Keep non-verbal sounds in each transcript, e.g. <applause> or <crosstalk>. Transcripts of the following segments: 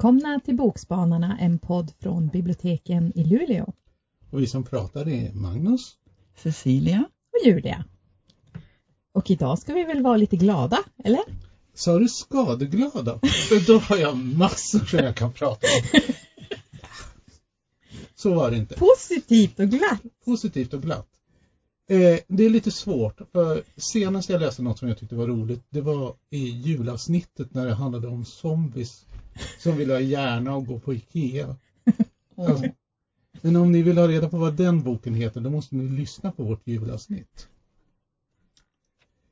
Välkomna till Bokspanarna, en podd från biblioteken i Luleå. Och vi som pratar är Magnus, Cecilia och Julia. Och idag ska vi väl vara lite glada, eller? Sa du skadeglada? För <laughs> då har jag massor som jag kan prata om. Så var det inte. Positivt och glatt. Positivt och glatt. Eh, det är lite svårt, för senast jag läste något som jag tyckte var roligt, det var i julavsnittet när det handlade om zombies som vill ha hjärna och gå på Ikea. <laughs> Alltså, men om ni vill ha reda på vad den boken heter, då måste ni lyssna på vårt julavsnitt.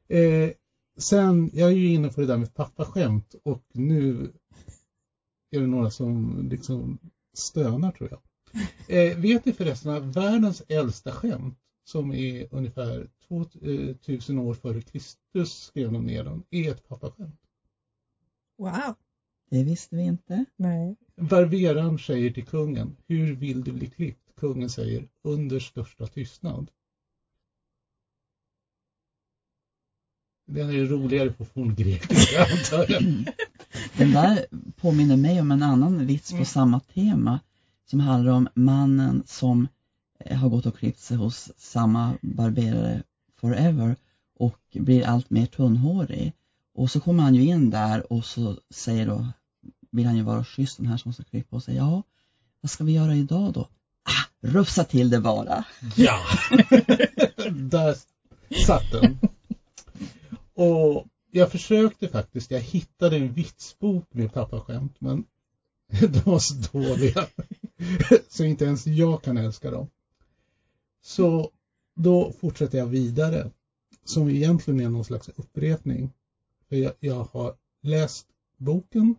Eh, sen, jag är ju inne på det där med pappaskämt och nu är det några som liksom stönar tror jag. Eh, vet ni förresten att världens äldsta skämt, som är ungefär 2000 år före Kristus, skrev de ner dem, är ett pappaskämt. Wow. Det visste vi inte. Nej. Barberaren säger till kungen, hur vill du bli klippt? Kungen säger, under största tystnad. Den är roligare på forngrekiska <laughs> antar jag. <laughs> Den där påminner mig om en annan vits på Mm. samma tema som handlar om mannen som eh, har gått och klippt sig hos samma barberare forever och blir allt mer tunnhårig. Och så kommer han ju in där och så säger då, vill han ju vara schysst den här som ska klippa och säga, ja, vad ska vi göra idag då? Ah, rufsa till det bara. Ja, <laughs> där satt den. Och jag försökte faktiskt, jag hittade en vitsbok med pappaskämt men <laughs> de var så dåliga <laughs> så inte ens jag kan älska dem. Så då fortsätter jag vidare som egentligen är någon slags upprepning. För jag, jag har läst boken,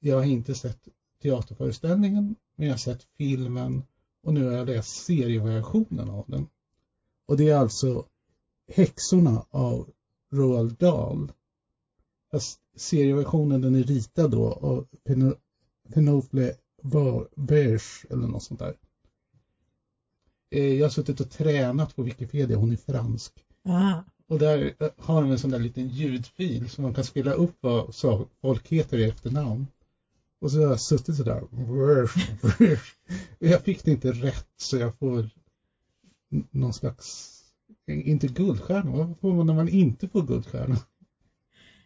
jag har inte sett teaterföreställningen men jag har sett filmen och nu har jag läst serieversionen av den. Och det är alltså Häxorna av Roald Dahl. Fast serieversionen den är ritad då av Pen- Penople Berge eller något sånt där. Eh, Jag har suttit och tränat på Wikipedia, hon är fransk. Ah. Och där eh, har de en sån där liten ljudfil som man kan spela upp vad folk heter i efternamn. Och så har jag suttit sådär. Jag fick det inte rätt så jag får någon slags, inte guldstjärna, vad får man när man inte får guldstjärna?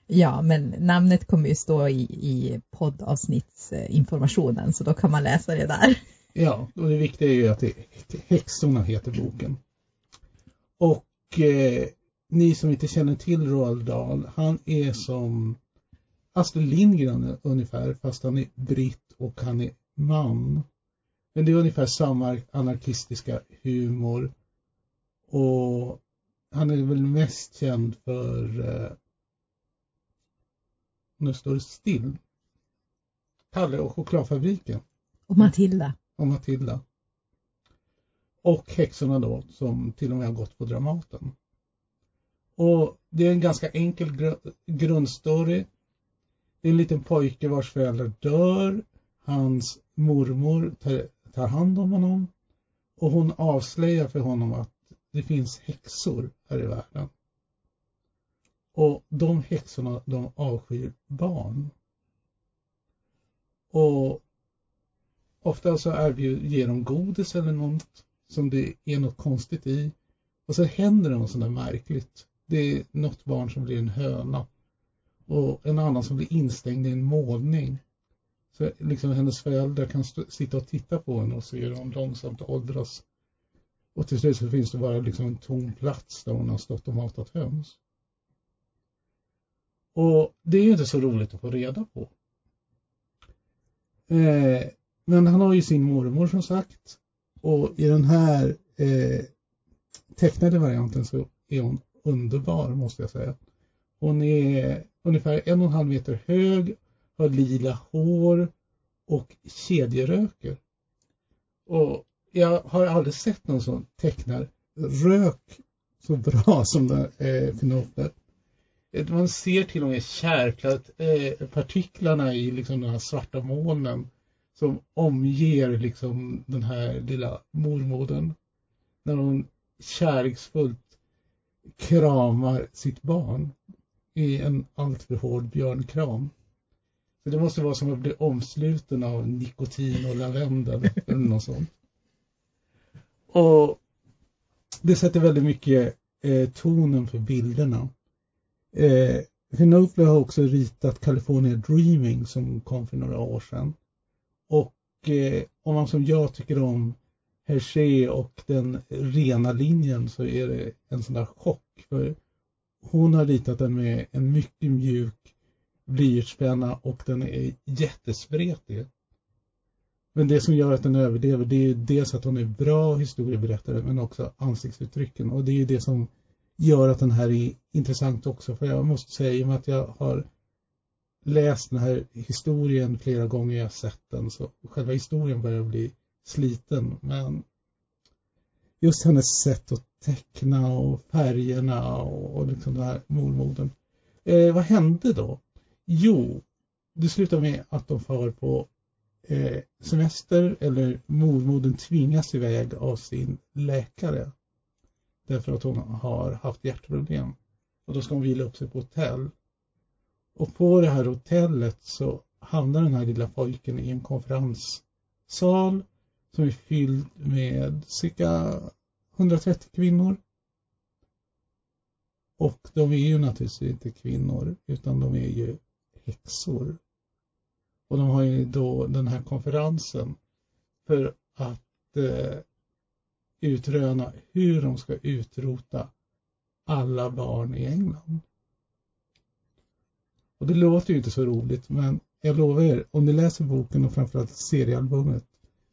Ja, men namnet kommer ju stå i, i poddavsnittsinformationen så då kan man läsa det där. Ja, och det viktiga är ju att det, Häxorna heter boken. Och eh, ni som inte känner till Roald Dahl, han är som Astrid Lindgren ungefär, fast han är britt och han är man. Men det är ungefär samma anarkistiska humor. Och han är väl mest känd för, eh, nu står det still, Kalle och chokladfabriken Och Matilda. och Matilda. Och häxorna då som till och med har gått på Dramaten. Och det är en ganska enkel gr- grundstory. Det är en liten pojke vars föräldrar dör. Hans mormor tar, tar hand om honom. Och hon avslöjar för honom att det finns häxor här i världen. Och de häxorna, de avskyr barn. Och ofta så erbjuder, ger de godis eller något som det är något konstigt i. Och så händer det något sådant där märkligt. Det är något barn som blir en höna. Och en annan som blir instängd i en målning. Så liksom hennes föräldrar kan stå, sitta och titta på henne och se hur hon långsamt åldras. Och till slut så finns det bara liksom en tom plats där hon har stått och matat höns. Och det är ju inte så roligt att få reda på. Eh, men han har ju sin mormor som sagt. Och i den här eh, tecknade varianten så är hon underbar måste jag säga. Hon är ungefär en och en halv meter hög, har lila hår och kedjeröker. Och jag har aldrig sett någon som tecknar rök så bra <laughs> som den eh, Pinocchio. Eh, man ser till och med kärklat eh, partiklarna i liksom de här svarta molnen som omger liksom den här lilla mormodern. När hon kärleksfullt kramar sitt barn i en alltför hård björnkram. Så det måste vara som att bli omsluten av nikotin och lavendel eller något sånt. Och det sätter väldigt mycket eh, tonen för bilderna. Eh, Hinofle har också ritat California Dreaming som kom för några år sedan. Och eh, om man som jag tycker om Hergé och den rena linjen så är det en sån där chock. För hon har ritat den med en mycket mjuk blyertspenna och den är jättespretig. Men det som gör att den överlever det är dels att hon är bra historieberättare men också ansiktsuttrycken och det är det som gör att den här är intressant också. För jag måste säga, i och med att jag har läst den här historien flera gånger jag sett den så själva historien börjar bli sliten. Men just hennes sätt att teckna och färgerna och, och liksom den här mormoden. Eh, vad hände då? Jo, det slutar med att de far på eh, semester eller mormodern tvingas iväg av sin läkare. Därför att hon har haft hjärtproblem. Och då ska hon vila upp sig på hotell. Och på det här hotellet så hamnar den här lilla pojken i en konferenssal som är fylld med cirka 130 kvinnor. Och de är ju naturligtvis inte kvinnor utan de är ju häxor. Och de har ju då den här konferensen för att eh, utröna hur de ska utrota alla barn i England. Och det låter ju inte så roligt men jag lovar er, om ni läser boken och framförallt seriealbumet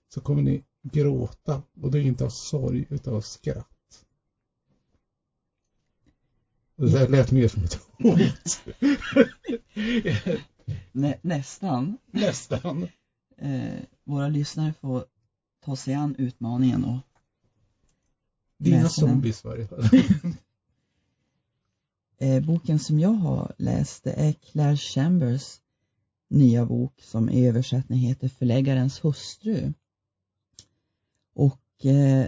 så kommer ni gråta och det är inte av sorg utan av skratt. Det där lät mer som ett hot. <laughs> Nä, nästan. Nästan. Eh, våra lyssnare får ta sig an utmaningen och den. zombies varje fall. <laughs> Eh, boken som jag har läst det är Claire Chambers nya bok som i översättning heter Förläggarens hustru. Eh,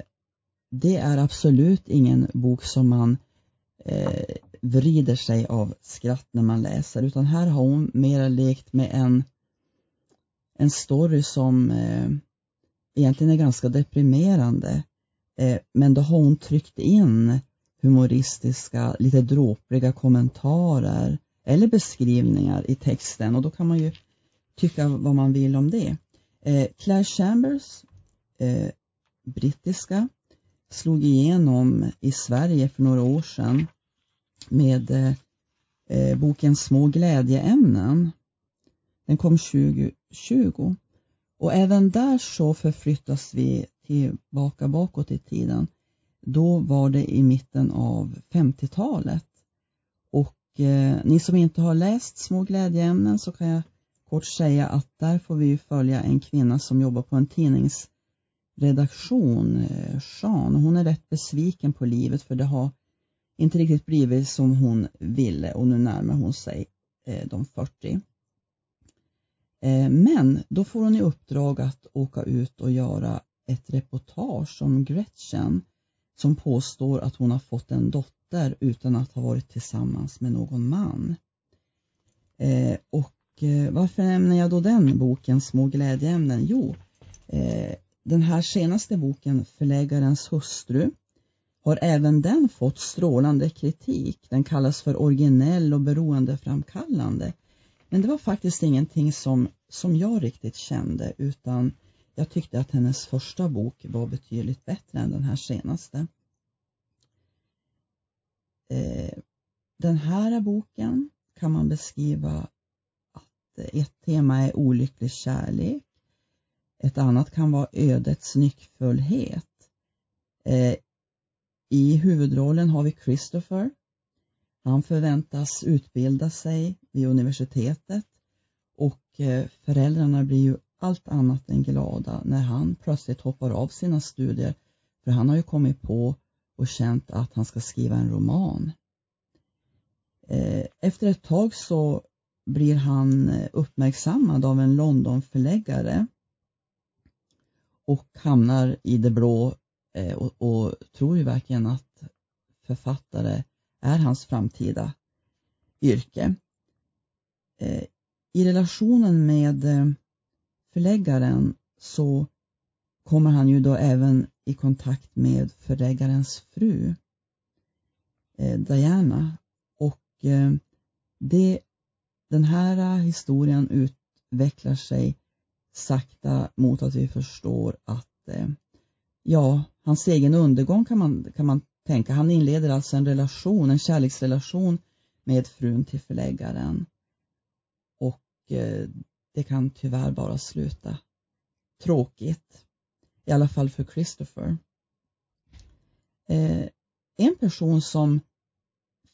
det är absolut ingen bok som man eh, vrider sig av skratt när man läser utan här har hon mera lekt med en, en story som eh, egentligen är ganska deprimerande. Eh, men då har hon tryckt in humoristiska, lite dråpliga kommentarer eller beskrivningar i texten och då kan man ju tycka vad man vill om det. Eh, Claire Chambers, eh, brittiska, slog igenom i Sverige för några år sedan med eh, eh boken Små glädjeämnen. Den kom 2020 och även där så förflyttas vi tillbaka bakåt i tiden. Då var det i mitten av 50-talet och eh, ni som inte har läst Små glädjeämnen så kan jag kort säga att där får vi följa en kvinna som jobbar på en tidnings redaktion eh, Jean. Hon är rätt besviken på livet för det har inte riktigt blivit som hon ville och nu närmar hon sig eh, de 40. Eh, men då får hon i uppdrag att åka ut och göra ett reportage om Gretchen som påstår att hon har fått en dotter utan att ha varit tillsammans med någon man. Eh, och eh, varför nämner jag då den boken, Små glädjeämnen? Jo, eh, den här senaste boken, Förläggarens hustru, har även den fått strålande kritik. Den kallas för originell och beroendeframkallande. Men det var faktiskt ingenting som, som jag riktigt kände utan jag tyckte att hennes första bok var betydligt bättre än den här senaste. Eh, den här boken kan man beskriva att ett tema är olycklig kärlek. Ett annat kan vara ödets nyckfullhet. Eh, I huvudrollen har vi Christopher. Han förväntas utbilda sig vid universitetet och eh, föräldrarna blir ju allt annat än glada när han plötsligt hoppar av sina studier för han har ju kommit på och känt att han ska skriva en roman. Eh, efter ett tag så blir han eh, uppmärksammad av en Londonförläggare och hamnar i det blå eh, och, och tror ju verkligen att författare är hans framtida yrke. Eh, i relationen med eh, förläggaren så kommer han ju då även i kontakt med förläggarens fru Diana och det, den här historien utvecklar sig sakta mot att vi förstår att eh, ja, hans egen undergång kan man, kan man tänka. Han inleder alltså en relation, en kärleksrelation med frun till förläggaren. Och eh, det kan tyvärr bara sluta tråkigt. I alla fall för Christopher. Eh, en person som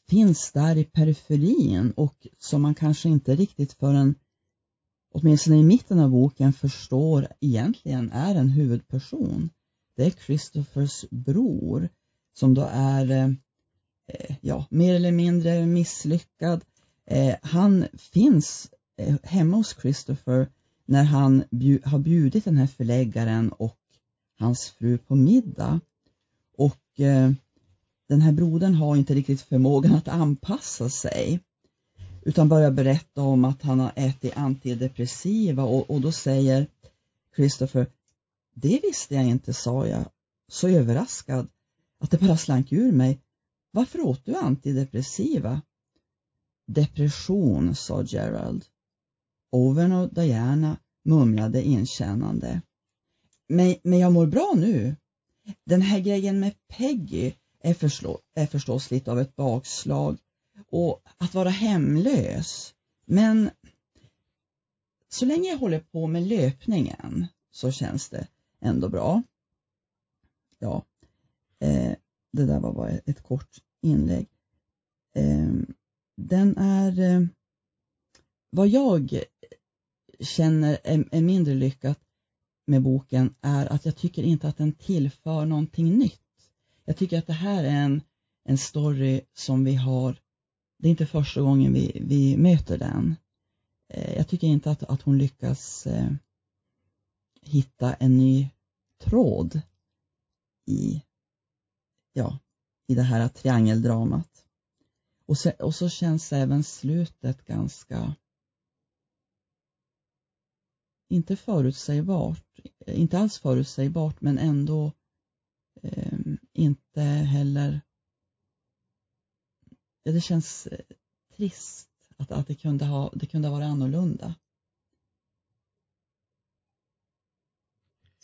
finns där i periferin och som man kanske inte riktigt förrän åtminstone i mitten av boken förstår egentligen är en huvudperson. Det är Christophers bror som då är eh, ja, mer eller mindre misslyckad. Eh, han finns eh, hemma hos Christopher när han har bjudit den här förläggaren och hans fru på middag. Och eh, den här brodern har inte riktigt förmågan att anpassa sig utan börjar berätta om att han har ätit antidepressiva och, och då säger Christopher, det visste jag inte, sa jag, så överraskad att det bara slank ur mig. Varför åt du antidepressiva? Depression, sa Gerald. Owen och Diana mumlade inkännande. Men, men jag mår bra nu. Den här grejen med Peggy är, förslå, är förstås lite av ett bakslag och att vara hemlös. Men så länge jag håller på med löpningen så känns det ändå bra. Ja, eh, det där var bara ett kort inlägg. Eh, den är, eh, vad jag känner är, är mindre lyckat med boken är att jag tycker inte att den tillför någonting nytt. Jag tycker att det här är en, en story som vi har, det är inte första gången vi, vi möter den. Eh, jag tycker inte att, att hon lyckas eh, hitta en ny tråd i, ja, i det här triangeldramat. Och så, och så känns även slutet ganska inte förutsägbart, inte alls förutsägbart men ändå eh, inte heller, ja, det känns eh, trist att, att det, kunde ha, det kunde ha varit annorlunda.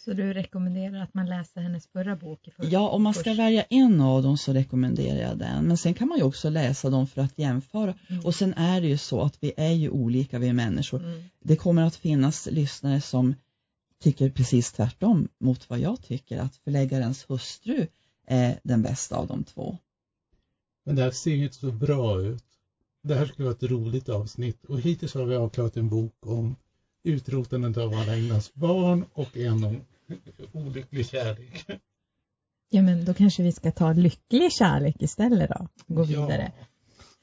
Så du rekommenderar att man läser hennes förra bok? För, ja, om man ska först. välja en av dem så rekommenderar jag den. Men sen kan man ju också läsa dem för att jämföra. Mm. Och sen är det ju så att vi är ju olika, vi är människor. Mm. Det kommer att finnas lyssnare som tycker precis tvärtom mot vad jag tycker, att förläggarens hustru är den bästa av de två. Men det här ser inte så bra ut. Det här skulle vara ett roligt avsnitt och hittills har vi avklarat en bok om utrotandet av alla Englands barn och en om olycklig kärlek. Ja, men då kanske vi ska ta lycklig kärlek istället då, gå vidare. Ja.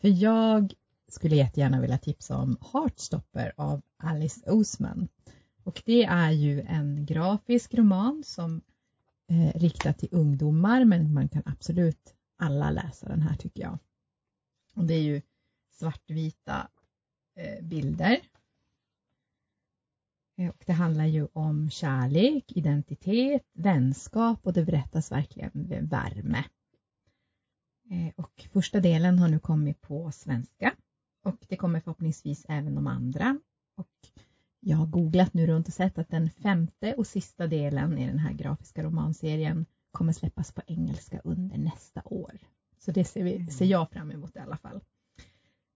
För jag skulle jättegärna vilja tipsa om Heartstopper av Alice Oseman. Och det är ju en grafisk roman som eh, riktar till ungdomar, men man kan absolut alla läsa den här tycker jag. Och det är ju svartvita eh, bilder eh, och det handlar ju om kärlek, identitet, vänskap och det berättas verkligen med värme. Eh, och första delen har nu kommit på svenska och det kommer förhoppningsvis även de andra. Och jag har googlat nu runt och sett att den femte och sista delen i den här grafiska romanserien kommer släppas på engelska under nästa år. Så det ser, vi, ser jag fram emot i alla fall.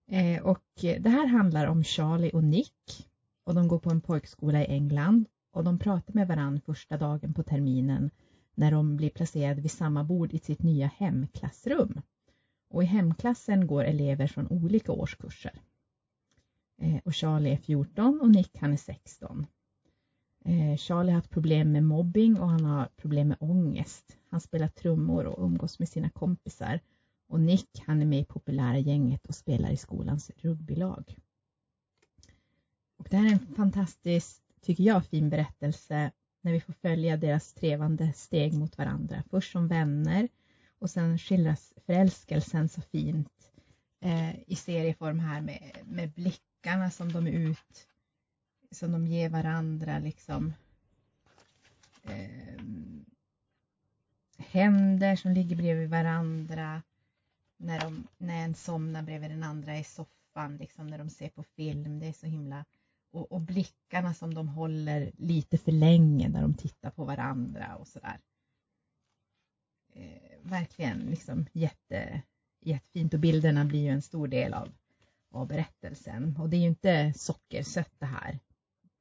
Eh, och det här handlar om Charlie och Nick och de går på en pojkskola i England och de pratar med varann första dagen på terminen när de blir placerade vid samma bord i sitt nya hemklassrum. Och i hemklassen går elever från olika årskurser. Eh, och Charlie är 14 och Nick han är 16. Eh, Charlie har haft problem med mobbing och han har problem med ångest. Han spelar trummor och umgås med sina kompisar. Och Nick han är med i populära gänget och spelar i skolans rugbylag. Och det här är en fantastisk, tycker jag, fin berättelse när vi får följa deras trevande steg mot varandra. Först som vänner och sen skildras förälskelsen så fint eh, i serieform här med, med blickarna som de är ut, som de ger varandra liksom. Eh, händer som ligger bredvid varandra. När, de, när en somnar bredvid den andra i soffan, liksom när de ser på film. Det är så himla... Och, och blickarna som de håller lite för länge när de tittar på varandra och sådär. Eh, verkligen liksom jätte, jättefint och bilderna blir ju en stor del av, av berättelsen. Och det är ju inte sockersött det här.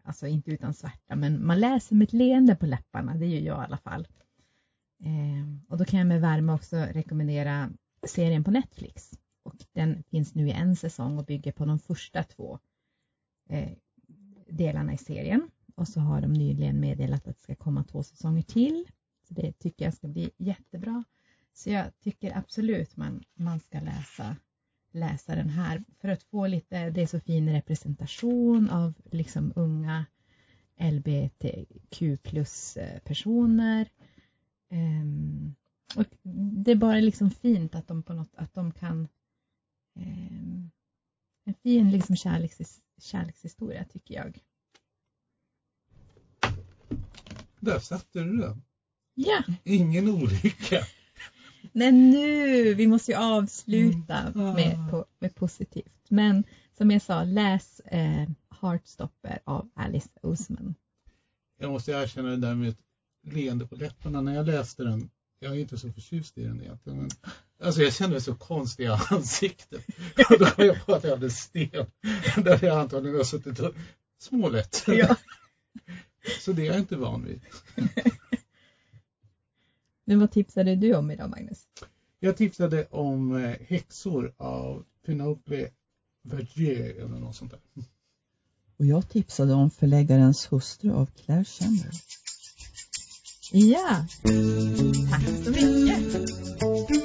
Alltså inte utan svärta, men man läser med ett leende på läpparna, det gör jag i alla fall. Eh, och då kan jag med värme också rekommendera serien på Netflix. Och den finns nu i en säsong och bygger på de första två eh, delarna i serien. Och så har de nyligen meddelat att det ska komma två säsonger till. Så det tycker jag ska bli jättebra. Så jag tycker absolut man, man ska läsa, läsa den här för att få lite, det är så fin representation av liksom unga LBTQ plus personer. Um, och det är bara liksom fint att de på något, att de kan um, en fin liksom kärleks, kärlekshistoria tycker jag. Där satte du den. Ja. Ingen olycka. Nej nu, vi måste ju avsluta mm. med, på, med positivt. Men som jag sa, läs eh, Heartstopper av Alice Oseman. Jag måste erkänna det där med ett leende på läpparna när jag läste den. Jag är inte så förtjust i den egentligen. Men, alltså jag kände mig så konstig i ansiktet. Och <laughs> då kom jag på att jag hade sten. Där jag antagligen har suttit och smålätt. Ja. Så det är jag inte van vid. <laughs> Men vad tipsade du om idag Magnus? Jag tipsade om eh, Häxor av Penelope Vergier eller något sånt där. Och jag tipsade om Förläggarens hustru av Claire Chandler. Ja, tack så mycket.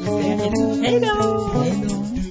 Hej då! Hej då!